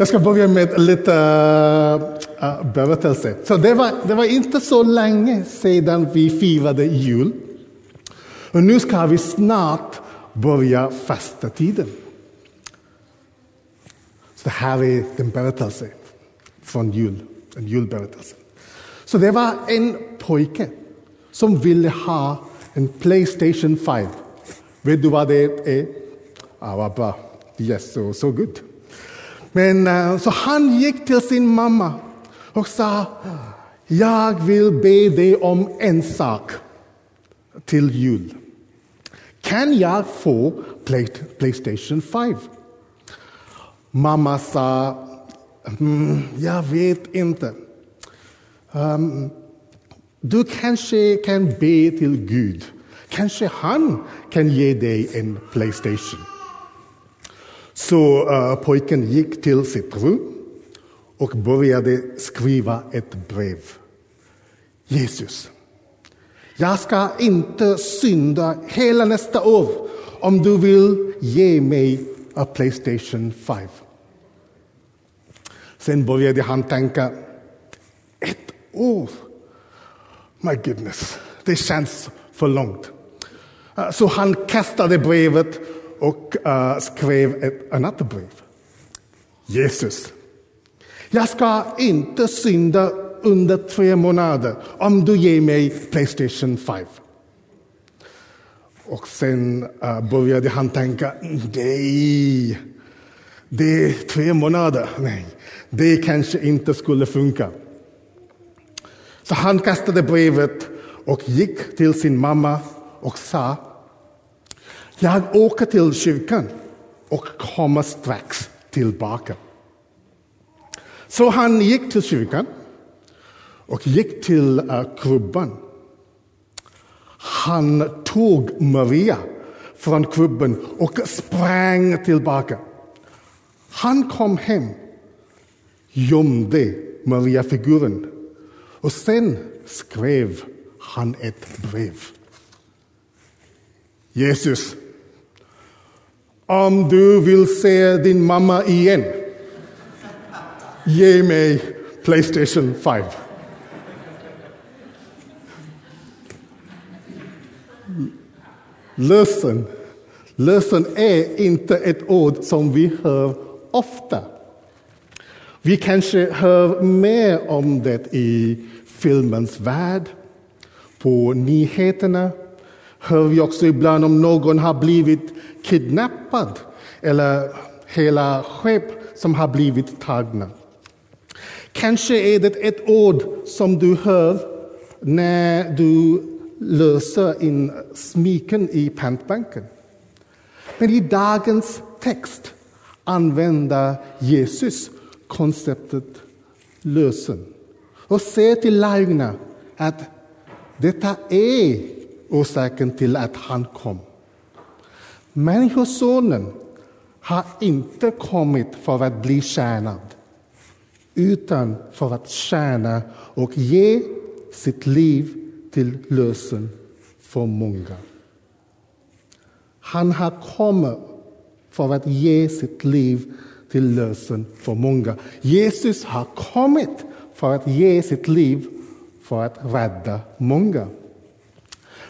Jag ska börja med lite uh, berättelse. Så det var, det var inte så länge sedan vi firade jul. Och nu ska vi snart börja fastetiden. Så det här är en berättelse från jul, en julberättelse. Så det var en pojke som ville ha en Playstation 5. Vet du vad det är? Ja, vad bra. Yes, so, so good. Men uh, så han gick till sin mamma och sa jag vill be dig om en sak till jul. Kan jag få Play, Playstation 5? Mamma sa mm, jag vet inte. Um, du kanske kan be till Gud. Kanske han kan ge dig en Playstation. Så uh, pojken gick till sitt rum och började skriva ett brev. Jesus, jag ska inte synda hela nästa år om du vill ge mig en Playstation 5. Sen började han tänka, ett år? My goodness, det känns för långt. Eh, så han kastade brevet och uh, skrev ett annat brev. Jesus, jag ska inte synda under tre månader om du ger mig Playstation 5. Och sen uh, började han tänka, nej, det är tre månader. Nej, det kanske inte skulle funka. Så han kastade brevet och gick till sin mamma och sa jag åker till kyrkan och kommer strax tillbaka. Så han gick till kyrkan och gick till uh, krubban. Han tog Maria från krubben och sprang tillbaka. Han kom hem, gömde Maria-figuren och sen skrev han ett brev. Jesus, om du vill se din mamma igen, ge mig Playstation 5. Lösen. Lösen är inte ett ord som vi hör ofta. Vi kanske hör mer om det i filmens värld, på nyheterna hör vi också ibland om någon har blivit kidnappad eller hela skepp som har blivit tagna. Kanske är det ett ord som du hör när du löser in smiken i pantbanken. Men i dagens text använder Jesus konceptet lösen och säger till lärjungarna att detta är orsaken till att han kom. Människosonen har inte kommit för att bli tjänad utan för att tjäna och ge sitt liv till lösen för många. Han har kommit för att ge sitt liv till lösen för många. Jesus har kommit för att ge sitt liv för att rädda många.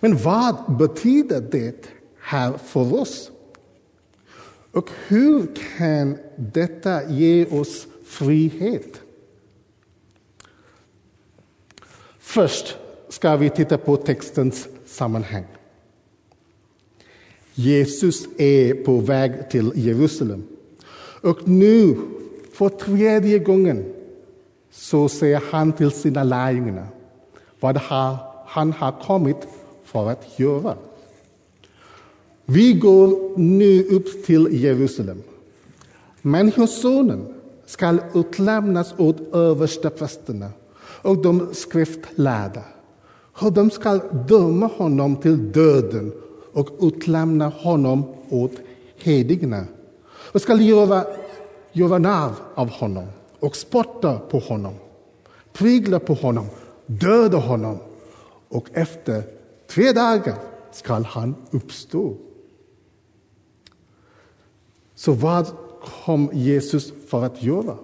Men vad betyder det här för oss? Och hur kan detta ge oss frihet? Först ska vi titta på textens sammanhang. Jesus är på väg till Jerusalem. Och nu, för tredje gången, så säger han till sina lärjungar vad han har kommit för att göra. Vi går nu upp till Jerusalem. Människosonen skall utlämnas åt översteprästerna och de skriftlärda. Och de skall döma honom till döden och utlämna honom åt hedningarna och skall göra, göra narr av honom och spotta på honom, prygla på honom, döda honom och efter tre dagar skall han uppstå. Så vad kom Jesus för att göra?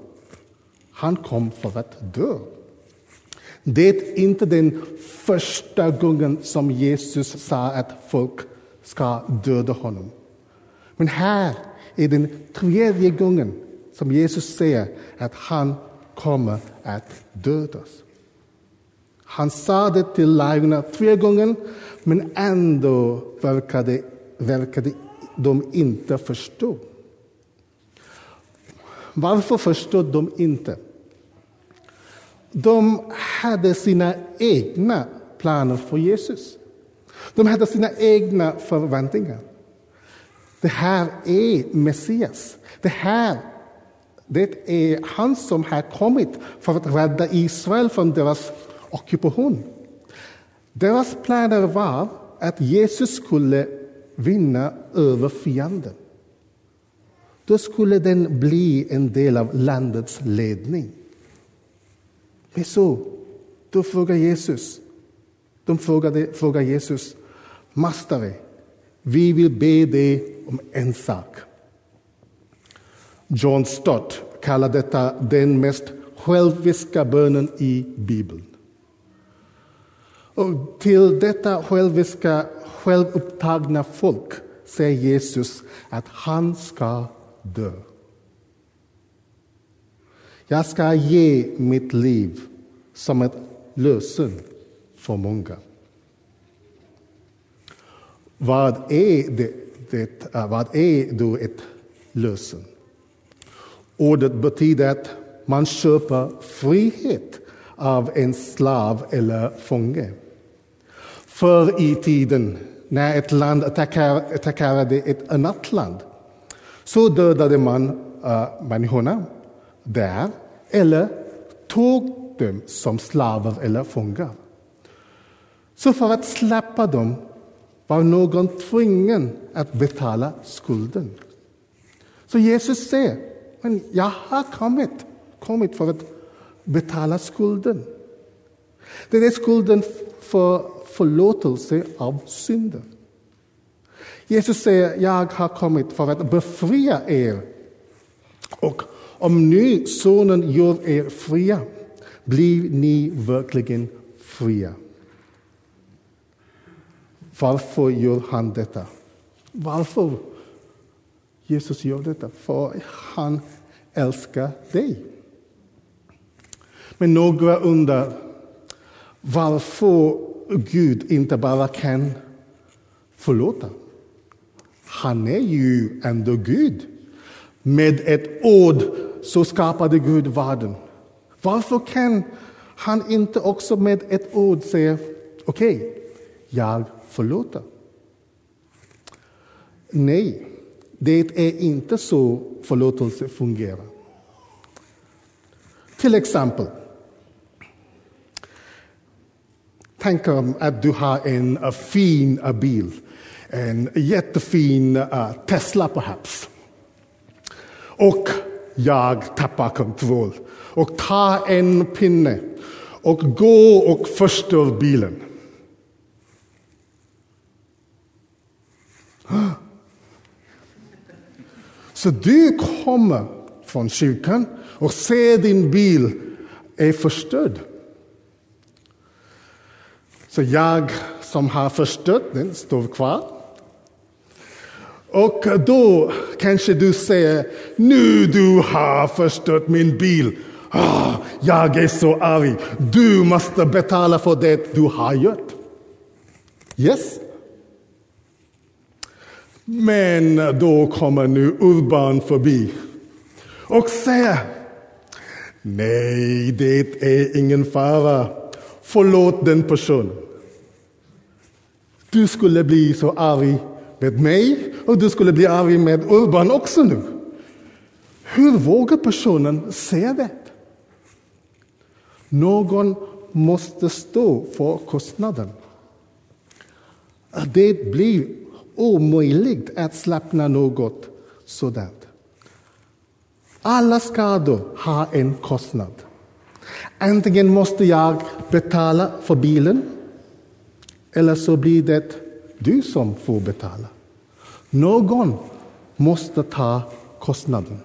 Han kom för att dö. Det är inte den första gången som Jesus sa att folk ska döda honom. Men här är den tredje gången som Jesus säger att han kommer att dödas. Han sa det till lärjungarna tre gånger, men ändå verkade, verkade de inte förstå. Varför förstod de inte? De hade sina egna planer för Jesus. De hade sina egna förväntningar. Det här är Messias. Det här det är han som har kommit för att rädda Israel från deras ockupation. Deras planer var att Jesus skulle vinna över fienden. Då skulle den bli en del av landets ledning. Men så, då frågar Jesus, de frågade, frågar Jesus, Mästare, vi vill be dig om en sak. John Stott kallar detta den mest själviska bönen i Bibeln. Och till detta själviska, självupptagna folk säger Jesus att han ska dö. Jag ska ge mitt liv som ett lösen för många. Vad är, det, det, äh, vad är då ett lösen? Ordet betyder att man köper frihet av en slav eller fånge. Förr i tiden, när ett land attackerade ett annat land, så dödade man äh, människorna där eller tog dem som slavar eller fångar. Så för att släppa dem var någon tvungen att betala skulden. Så Jesus säger, men jag har kommit, kommit för att betala skulden. Det är skulden för förlåtelse av synden. Jesus säger, jag har kommit för att befria er. Och om nu Sonen gör er fria blir ni verkligen fria. Varför gör han detta? Varför Jesus gör detta? För han älskar dig. Men några undrar varför Gud inte bara kan förlåta. Han är ju ändå Gud. Med ett ord så skapade Gud världen. Varför kan han inte också med ett ord säga okej, okay, jag förlåter? Nej, det är inte så förlåtelse fungerar. Till exempel, tänk om att du har en eh, fin eh, bil, en jättefin uh, Tesla perhaps. Och jag tappar kontroll och tar en pinne och går och förstör bilen. Så du kommer från kyrkan och ser din bil är förstörd. Så jag som har förstört den står kvar. Och då kanske du säger, nu du har förstört min bil. Ah, jag är så arg. Du måste betala för det du har gjort. Yes? Men då kommer nu Urban förbi och säger Nej, det är ingen fara. Förlåt den personen. Du skulle bli så arg med mig och du skulle bli arg med Urban också nu. Hur vågar personen säga det? Någon måste stå för kostnaden. Det blir omöjligt att slappna något sådant. Alla skador har en kostnad. Antingen måste jag betala för bilen eller så blir det du som får betala. Någon måste ta kostnaden.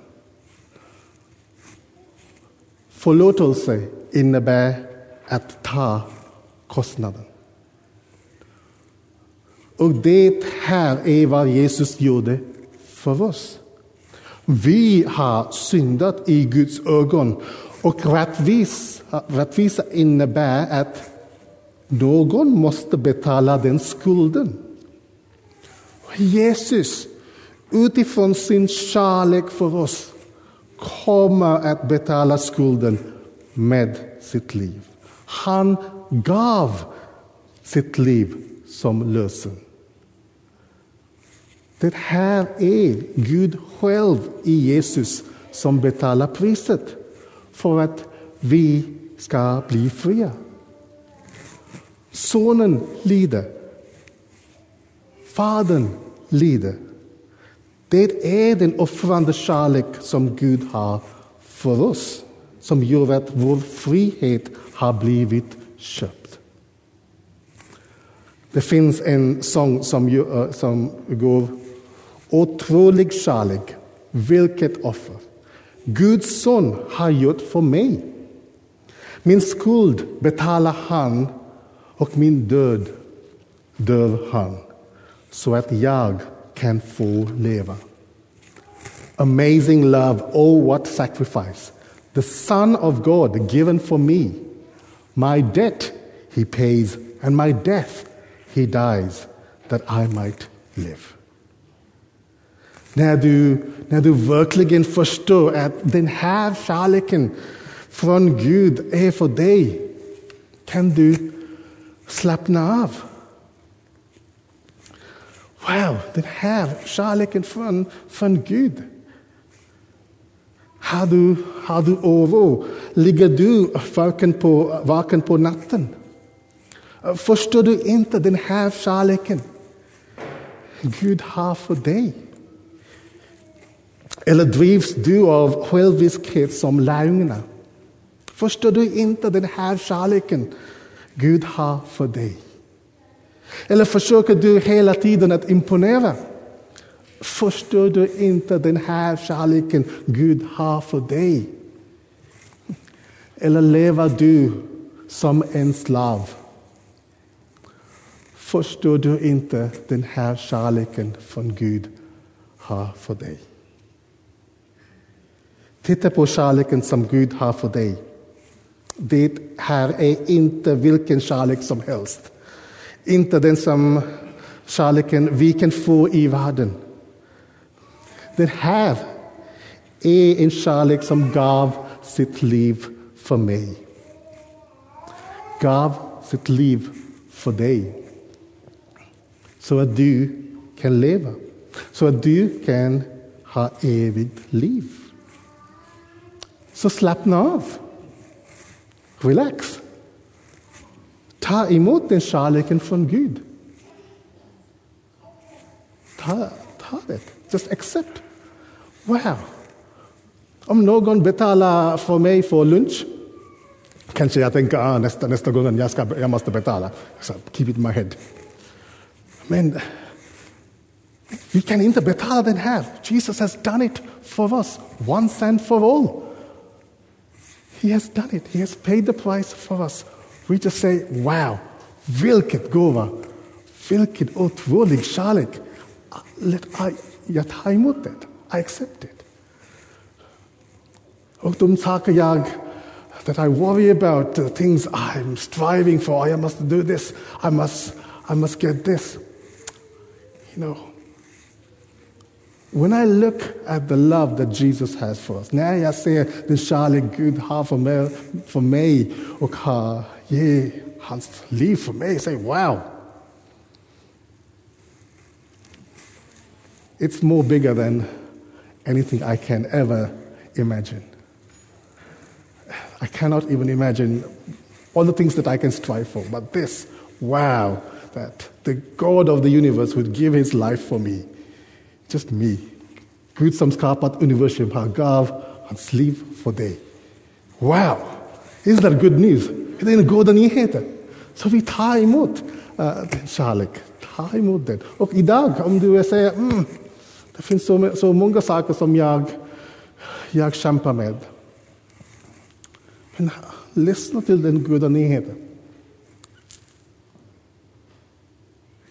Förlåtelse innebär att ta kostnaden. Och det här är vad Jesus gjorde för oss. Vi har syndat i Guds ögon och rättvisa, rättvisa innebär att någon måste betala den skulden. Jesus, utifrån sin kärlek för oss, kommer att betala skulden med sitt liv. Han gav sitt liv som lösen. Det här är Gud själv i Jesus som betalar priset för att vi ska bli fria. Sonen lider. Fadern lider. Det är den offrande kärlek som Gud har för oss som gör att vår frihet har blivit köpt. Det finns en sång som, eh, som går Otrolig kärlek, vilket offer. Guds son har gjort för mig. Min skuld betalar han och min död dör han så att jag kan få leva. Amazing love, oh what sacrifice. The Son of God given for me. My debt he pays, and my death he dies, that I might live. När du, när du verkligen förstår att den här kärleken från Gud eh, är för dig kan du slappna av. Wow, den här kärleken från, från Gud. Har du, har du oro? Ligger du vaken på, vaken på natten? Förstår du inte den här kärleken Gud har för dig? Eller drivs du av själviskhet som lärjungarna? Förstår du inte den här kärleken Gud har för dig? Eller försöker du hela tiden att imponera? Förstår du inte den här kärleken Gud har för dig? Eller lever du som en slav? Förstår du inte den här kärleken från Gud har för dig? Titta på kärleken som Gud har för dig. Det här är inte vilken kärlek som helst. Inte den som kärleken vi kan få i världen. Det här är en kärlek som gav sitt liv för mig. Gav sitt liv för dig. Så att du kan leva. Så att du kan ha evigt liv. Så slappna av. Relax. Ta emot den kärleken från Gud. Ta, ta det. Just accept. Wow. Om någon betalar för mig för lunch jag tänker ah, nästa, nästa gång jag, ska, jag måste betala. Så keep it in my head. Men vi kan inte betala den här. Jesus has done it for us once and for all. He has done it. He has paid the price for us. We just say, wow, vilket gåva, vilken otrolig kärlek. Let I, jag tar emot det. I accept it. Och de saker jag that I worry about, the things I'm striving for, I must do this, I must, I must get this. You know, When I look at the love that Jesus has for us, när jag ser den kärlek Gud har för mig, för mig och har hans liv för mig, say wow. It's more bigger than anything I can ever imagine. I cannot even imagine all the things that I can strive for, but this, wow, that the God of the universe would give his life for me. Just me. Gud som skapat universum har gav hans liv för dig. Wow! Isn't that good news? Det är goda nyheter. Så vi tar emot uh, den kärlek. Ta emot den. Och idag, om du säger mm, det finns så, så många saker som jag, jag kämpar med. Men lyssna till den goda nyheten.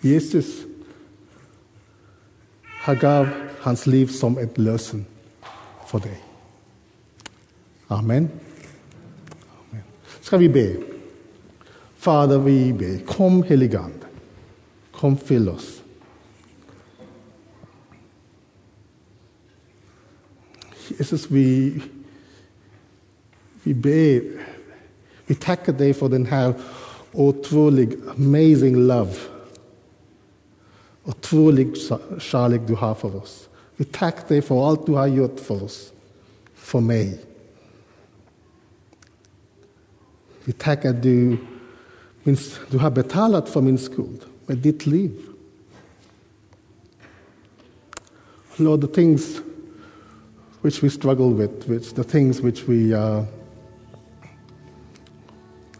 Jesus han gav hans liv som ett för dig. Amen. Amen. Ska vi be? Fader, vi ber. Kom heligande. Kom fyll oss. Jesus, vi, vi ber. Vi tackar dig för den här otroligt amazing love. Otrolig kärlek du har för oss. Vi tackar dig för allt du har gjort för oss. För mig. Vi tackar du, du har för min skuld med ditt liv. Lord, the things which we struggle with, which the things which we are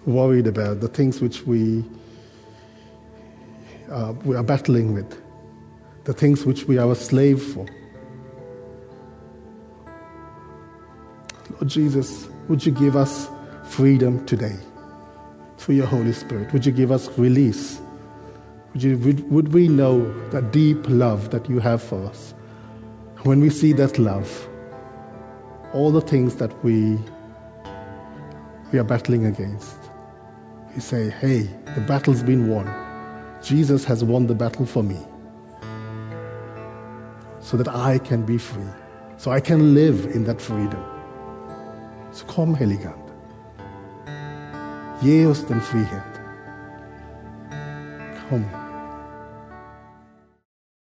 worried about, the things which we, uh, we are battling with, the things which we are a slave for. Lord Jesus, would you give us freedom today through your Holy Spirit? Would you give us release? Would, you, would, would we know the deep love that you have for us? When we see that love, all the things that we, we are battling against, we say, hey, the battle's been won. Jesus has won the battle for me so that I can be free, so I can live in that freedom. So kom heligande. Ge oss den frihet. Kom.